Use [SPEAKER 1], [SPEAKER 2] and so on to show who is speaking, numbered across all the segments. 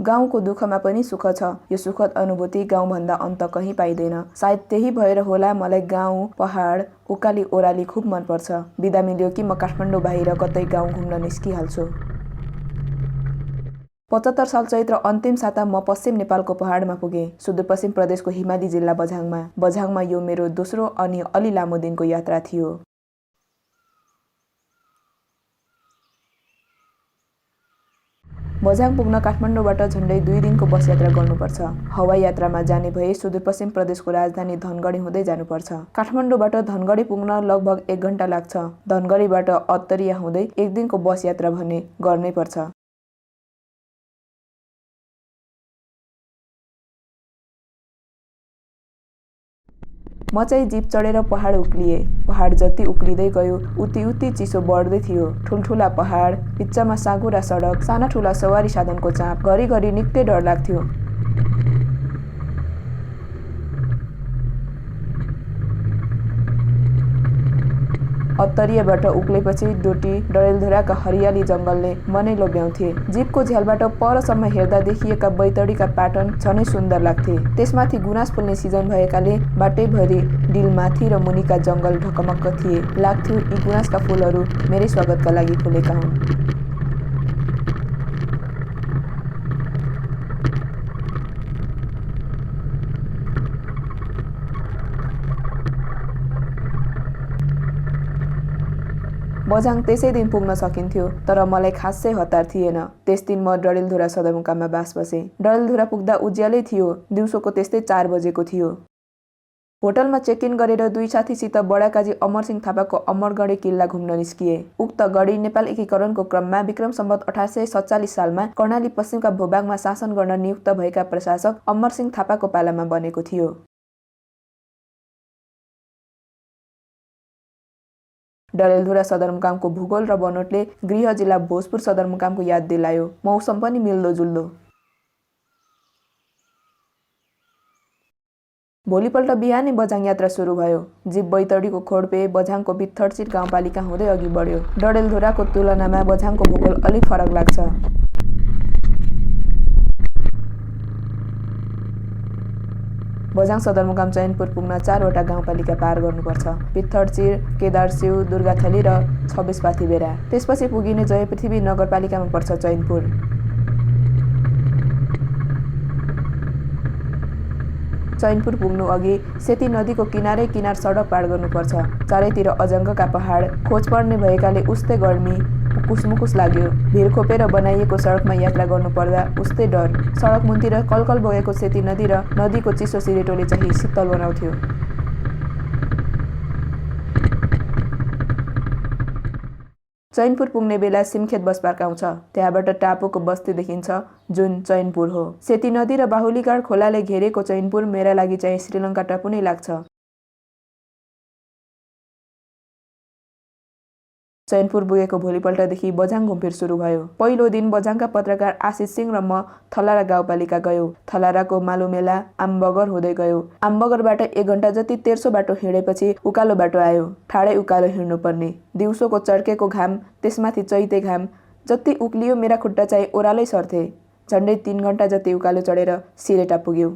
[SPEAKER 1] गाउँको दुःखमा पनि सुख छ। यो सुखद अनुभूति गाउँभन्दा अन्त कहीँ पाइँदैन। सायद त्यही भएर होला मलाई गाउँ पहाड उकाली ओह्राली खुब मनपर्छ। बिदा मिल्यो कि म काठमाडौँ बाहिर कतै गाउँ घुम्न निस्किहाल्छु। पचहत्तर साल चैत्र अन्तिम साता म पश्चिम नेपालको पहाडमा पुगेँ। सुदूरपश्चिम प्रदेशको हिमाली जिल्ला बझाङमा। बझाङमा यो मेरो दोस्रो अनि अलि लामो दिनको यात्रा थियो। बझाङ पुग्न काठमाडौँबाट झन्डै दुई दिनको बस यात्रा गर्नुपर्छ। हवाई यात्रामा जाने भए सुदूरपश्चिम प्रदेशको राजधानी धनगढी हुँदै जानुपर्छ। काठमाडौँबाट धनगढी पुग्न लगभग एक घन्टा लाग्छ। धनगढीबाट अत्तरिया हुँदै एक दिनको बस यात्रा भने गर्नै पर्छ म चाहिँ जिप चढेर पहाड उक्लिएँ। पहाड जति उक्लिँदै गयो उति उति चिसो बढ्दै थियो। ठुल्ठुला पहाड बिचमा साँगुरा सडक साना ठुला सवारी साधनको चाप घरिघरि निकै डर लाग्थ्यो। अत्तरियाबाट उक्लेपछि डोटी डडेलधुराका हरियाली जङ्गलले मनै लोभ्याउँथे। जीपको झ्यालबाट परसम्म हेर्दा देखिएका बैतडीका प्याटर्न झनै सुन्दर लाग्थे। त्यसमाथि गुनास फुल्ने सिजन भएकाले बाटैभरि डिलमाथि र मुनिका जङ्गल ढकमक्क थिए। लाग्थ्यो यी गुनासका फुलहरू मेरै स्वागतका लागि फुलेका हुन्। बझाङ त्यसै दिन पुग्न सकिन्थ्यो तर मलाई खासै हतार थिएन। त्यस दिन म डडेलधुरा सदरमुकाममा बास बसेँ। डडेलधुरा पुग्दा उज्यालै थियो दिउँसोको त्यस्तै चार बजेको थियो। होटलमा चेक इन गरेर दुई साथीसित बडाकाजी अमरसिंह थापाको अमरगढी किल्ला घुम्न निस्किए। उक्त गढी नेपाल एकीकरणको क्रममा विक्रम सम्बत अठार सय सत्तालिस सालमा कर्णाली पश्चिमका भूभागमा शासन गर्न नियुक्त भएका प्रशासक अमरसिंह थापाको पालामा बनेको थियो। डडेलधुरा सदरमुकामको भूगोल र बनोटले गृह जिल्ला भोजपुर सदरमुकामको याद दिलायो। मौसम पनि मिल्दोजुल्दो भोलिपल्ट बिहानै बझाङ यात्रा सुरु भयो। जीव बैतडीको खोडपे बझाङको बित्थडचिर गाउँपालिका हुँदै अघि बढ्यो। डडेलधुराको तुलनामा बझाङको भूगोल अलिक फरक लाग्छ। बझाङ सदरमुकाम चैनपुर पुग्न चारवटा गाउँपालिका पार गर्नुपर्छ। पित्थडचिर केदारसिउ दुर्गाथली र छब्बिस बेरा। त्यसपछि पुगिने जय पृथ्वी नगरपालिकामा पर्छ चैनपुर। चैनपुर पुग्नु अघि सेती नदीको किनारै किनार सडक पार गर्नुपर्छ। चारैतिर अजङ्गका पहाड खोज पर्ने भएकाले उस्तै गर्मी मुकुस लाग्यो भिर खोपेर बनाइएको सडकमा यात्रा गर्नुपर्दा उस्तै डर सडक मुन्तिर कलकल बगेको सेती नदी र नदीको चिसो सिरेटोले चाहिँ शीतल बनाउँथ्यो चैनपुर पुग्ने बेला सिमखेत बस पार्क आउँछ त्यहाँबाट टापुको बस्ती देखिन्छ जुन चैनपुर हो सेती नदी र बाहुलीगाड खोलाले घेरेको चैनपुर मेरा लागि चाहिँ श्रीलङ्का टापु नै लाग्छ चैनपुर पुगेको भोलिपल्टदेखि बझाङ घुमफिर सुरु भयो। पहिलो दिन बझाङका पत्रकार आशिष सिंह र म थलारा गाउँपालिका गयौँ। थलाराको मालुमेला आमबगर हुँदै गयो। आमबगरबाट एक घन्टा जति तेर्सो बाटो हिँडेपछि उकालो बाटो आयो। ठाडै उकालो हिँड्नुपर्ने। दिउँसोको चर्केको घाम त्यसमाथि चैते घाम जति उक्लियो मेरा खुट्टा चाहिँ ओह्रालै सर्थे। झन्डै तिन घन्टा जति उकालो चढेर सिरेटा पुग्यौँ।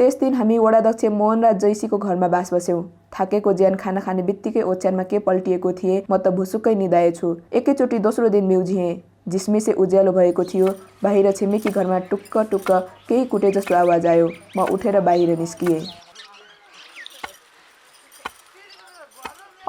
[SPEAKER 1] त्यस दिन हामी वडाध्यक्ष मोहनराज जैसीको घरमा बास बस्यौँ। थाकेको ज्यान खाना खाने बित्तिकै ओछ्यानमा के पल्टिएको थिए म त भुसुक्कै निधाएछु एकैचोटि दोस्रो दिन म्युझिएँ झिसमिसे उज्यालो भएको थियो। बाहिर छिमेकी घरमा टुक्क टुक्क केही कुटे जस्तो आवाज आयो। म उठेर बाहिर निस्किएँ।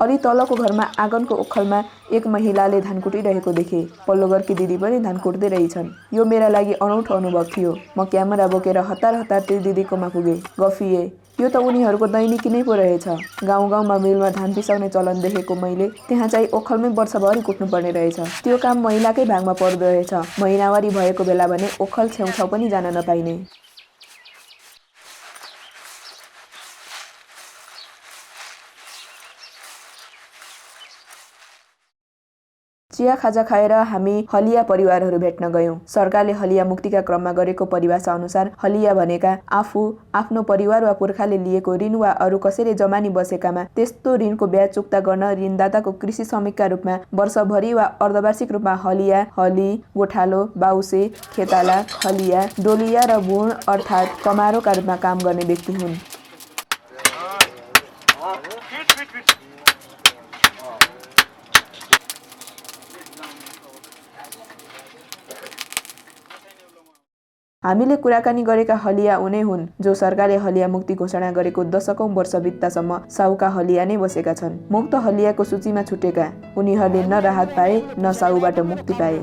[SPEAKER 1] अलि तलको घरमा आँगनको ओखलमा एक महिलाले धान कुटिरहेको देखे। पल्लो घरकी दिदी पनि धान कुट्दै रहेछन्। यो मेरा लागि अनौठो अनुभव थियो। म क्यामेरा बोकेर हतार हतार त्यो दिदीकोमा पुगेँ। गफिएँ यो त उनीहरूको दैनिकी नै पो रहेछ। गाउँ गाउँमा मिलमा धान पिसाउने चलन देखेको मैले त्यहाँ चाहिँ ओखलमै वर्षभरि कुट्नुपर्ने रहेछ। त्यो काम महिलाकै भागमा पर्दो रहेछ। महिनावारी भएको बेला भने ओखल छेउछाउ पनि जान नपाइने। चिया खाजा खाएर हामी हलिया परिवारहरू भेट्न गयौँ। सरकारले हलिया मुक्तिका क्रममा गरेको परिभाषा अनुसार हलिया भनेका आफू आफ्नो परिवार वा पुर्खाले लिएको ऋण वा अरू कसैले जमानी बसेकामा त्यस्तो ऋणको ब्याज चुक्ता गर्न ऋणदाताको कृषि श्रमिकका रूपमा वर्षभरि वा अर्धवार्षिक रूपमा हलिया हली गोठालो बाउसे खेताला हलिया डोलिया र भुण अर्थात् कमारोका रूपमा काम गर्ने व्यक्ति हुन्। हामीले कुराकानी गरेका हलिया उनै हुन् जो सरकारले हलिया मुक्ति घोषणा गरेको दशकौं वर्ष बित्तासम्म साउका हलिया नै बसेका छन्। मुक्त हलियाको सूचीमा छुटेका उनीहरूले न राहत पाए न साउबाट मुक्ति पाए।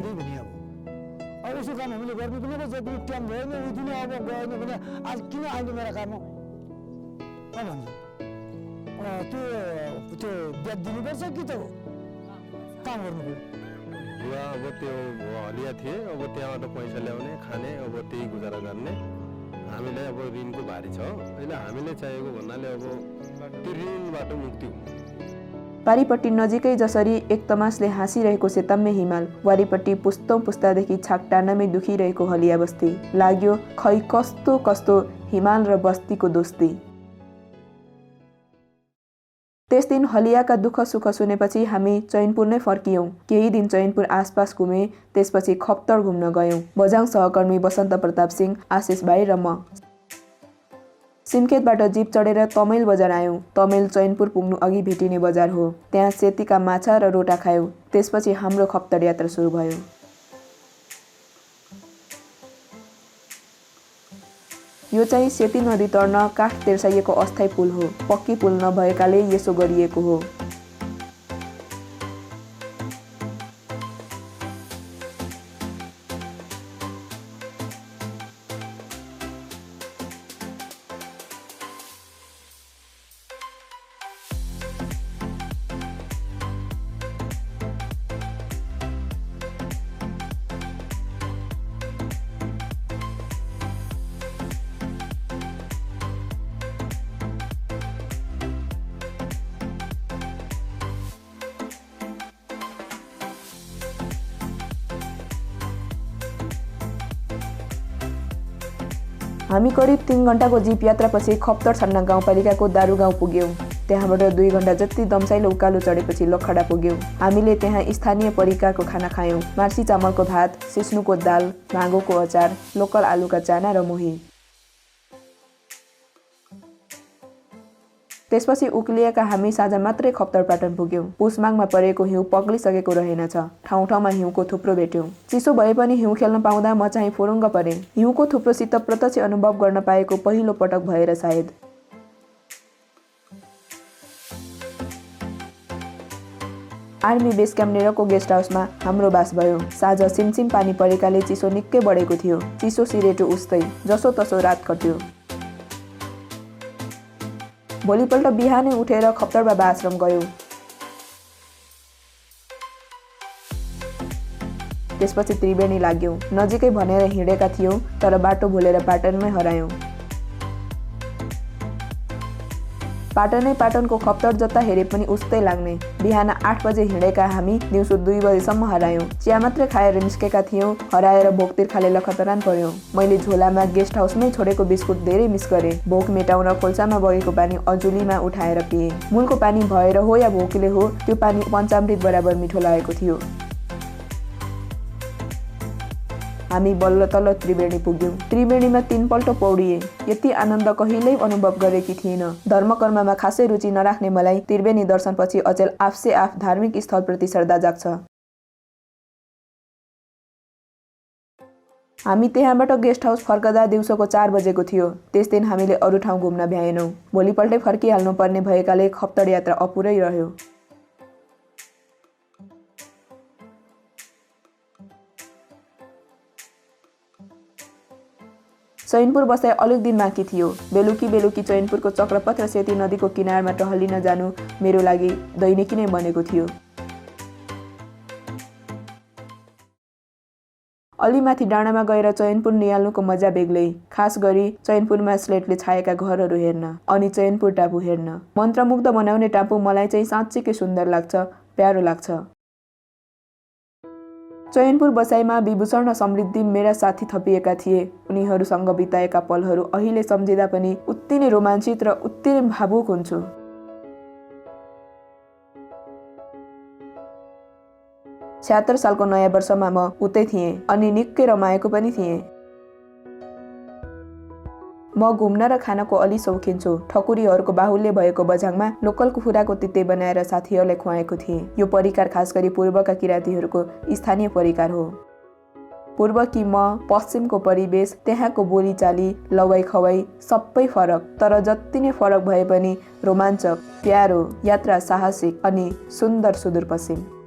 [SPEAKER 2] त्यो त्यो दिनुपर्छ कि त काम
[SPEAKER 3] बुवा अब त्यो हलिया थिए अब त्यहाँबाट पैसा ल्याउने खाने अब त्यही गुजारा गर्ने। हामीलाई अब ऋणको भारी छ अहिले हामीले चाहिएको भन्नाले अब त्यो ऋणबाट मुक्ति हुनु।
[SPEAKER 1] पारिपट्टि नजिकै जसरी एक तमासले हाँसिरहेको सेतम्मे हिमाल वारिपट्टि पुस्तौँ पुस्तादेखि छाक टार्नमै दुखिरहेको हलिया बस्ती। लाग्यो खै कस्तो कस्तो हिमाल र बस्तीको दोस्ती। त्यस दिन हलियाका दुःख सुख सुनेपछि हामी चैनपुर नै फर्कियौँ। केही दिन चैनपुर आसपास घुमे त्यसपछि खप्तर घुम्न गयौँ। बझाङ सहकर्मी बसन्त प्रताप सिंह आशिष भाइ र म। सिमखेतबाट जिप चढेर तमेल बजार आयौँ। तमेल चैनपुर पुग्नु अघि भेटिने बजार हो। त्यहाँ सेतीका माछा र रोटा खायौँ। त्यसपछि हाम्रो खप्तर यात्रा सुरु भयो। यो चाहिँ सेती नदी तर्न काठ तेर्साइएको अस्थायी पुल हो। पक्की पुल नभएकाले यसो गरिएको हो। हामी करिब तिन घन्टाको जिप यात्रापछि खप्तर छन्ना गाउँपालिकाको दारू गाउँ पुग्यौँ। त्यहाँबाट दुई घन्टा जति दम्साइलो उकालो चढेपछि लखडा पुग्यौँ। हामीले त्यहाँ स्थानीय परिकारको खाना खायौँ। मार्सी चामलको भात सिस्नुको दाल भाँगोको अचार लोकल आलुका चाना र मोही। त्यसपछि उक्लिएका हामी साँझ मात्रै खप्तर पाटन पुग्यौँ। पुसमाङमा परेको हिउँ पग्लिसकेको रहेनछ। ठाउँ ठाउँमा हिउँको थुप्रो भेट्यौँ। चिसो भए पनि हिउँ खेल्न पाउँदा म चाहिँ फुरुङ्ग परेँ। हिउँको थुप्रोसित प्रत्यक्ष अनुभव गर्न पाएको पहिलो पटक भएर सायद। आर्मी बेस क्याम्प नेरको गेस्ट हाउसमा हाम्रो बास भयो। साँझ सिमसिम पानी परेकाले चिसो निकै बढेको थियो। चिसो सिरेटो उस्तै जसो तसो रात कट्यो। भोलिपल्ट बिहानै उठेर बाबा आश्रम गयौँ। त्यसपछि त्रिवेणी लाग्यौँ। नजिकै भनेर हिँडेका थियौँ तर बाटो भुलेर पाटनमै हरायौँ। पाटनै पाटनको खप्तर जता हेरे पनि उस्तै लाग्ने। बिहान आठ बजे हिँडेका हामी दिउँसो दुई बजेसम्म हरायौँ। चिया मात्रै खाएर निस्केका थियौँ हराएर भोक तिर्खाले लखतरान पर्यौँ मैले झोलामा गेस्ट हाउसमै छोडेको बिस्कुट धेरै मिस गरेँ। भोक मेटाउन खोल्सामा बगेको पानी अजुलीमा उठाएर पिएँ। मूलको पानी भएर हो या भोकले हो त्यो पानी पञ्चामृत बराबर मिठो लागेको थियो। हामी बल्ल तल्ल त्रिवेणी पुग्यौँ। त्रिवेणीमा तिनपल्ट पौडिए। यति आनन्द कहिल्यै अनुभव गरेकी थिइनँ धर्मकर्ममा खासै रुचि नराख्ने मलाई त्रिवेणी दर्शनपछि अचेल आफसे आफ धार्मिक स्थलप्रति श्रद्धा जाग्छ। हामी त्यहाँबाट गेस्ट हाउस फर्कदा दिउँसोको चार बजेको थियो। त्यस दिन हामीले अरू ठाउँ घुम्न भ्याएनौँ। भोलिपल्टै फर्किहाल्नु पर्ने भएकाले खप्तर यात्रा अपुरै रह्यो। चैनपुर बसाइ अलिक दिन बाँकी थियो। बेलुकी बेलुकी चैनपुरको चक्रपथ र सेती नदीको किनारमा टहलिन जानु मेरो लागि दैनिकी नै बनेको थियो। अलि माथि डाँडामा गएर चैनपुर निहाल्नुको मजा बेग्लै। खास गरी चैनपुरमा स्लेटले छाएका घरहरू हेर्न अनि चैनपुर टापु हेर्न। मन्त्रमुग्ध बनाउने टापु मलाई चाहिँ साँच्चीकै सुन्दर लाग्छ प्यारो लाग्छ। चयनपुर बसाइमा विभूषण र समृद्धि मेरा साथी थपिएका थिए। उनीहरूसँग बिताएका पलहरू अहिले सम्झिँदा पनि उत्ति नै रोमाञ्चित र उत्ति नै भावुक हुन्छु। छ्यात्तर सालको नयाँ वर्षमा म उतै थिएँ अनि निकै रमाएको पनि थिएँ। म घुम्न र खानको अलि सौखिन छु ठकुरीहरूको बाहुल्य भएको बझाङमा लोकल कुखुराको तिते बनाएर साथीहरूलाई खुवाएको थिएँ। यो परिकार खास गरी पूर्वका किराँतीहरूको स्थानीय परिकार हो। पूर्व कि म पश्चिमको परिवेश त्यहाँको बोलीचाली लवाई खवाई सबै फरक। तर जति नै फरक भए पनि रोमाञ्चक प्यारो यात्रा साहसिक अनि सुन्दर सुदूरपश्चिम।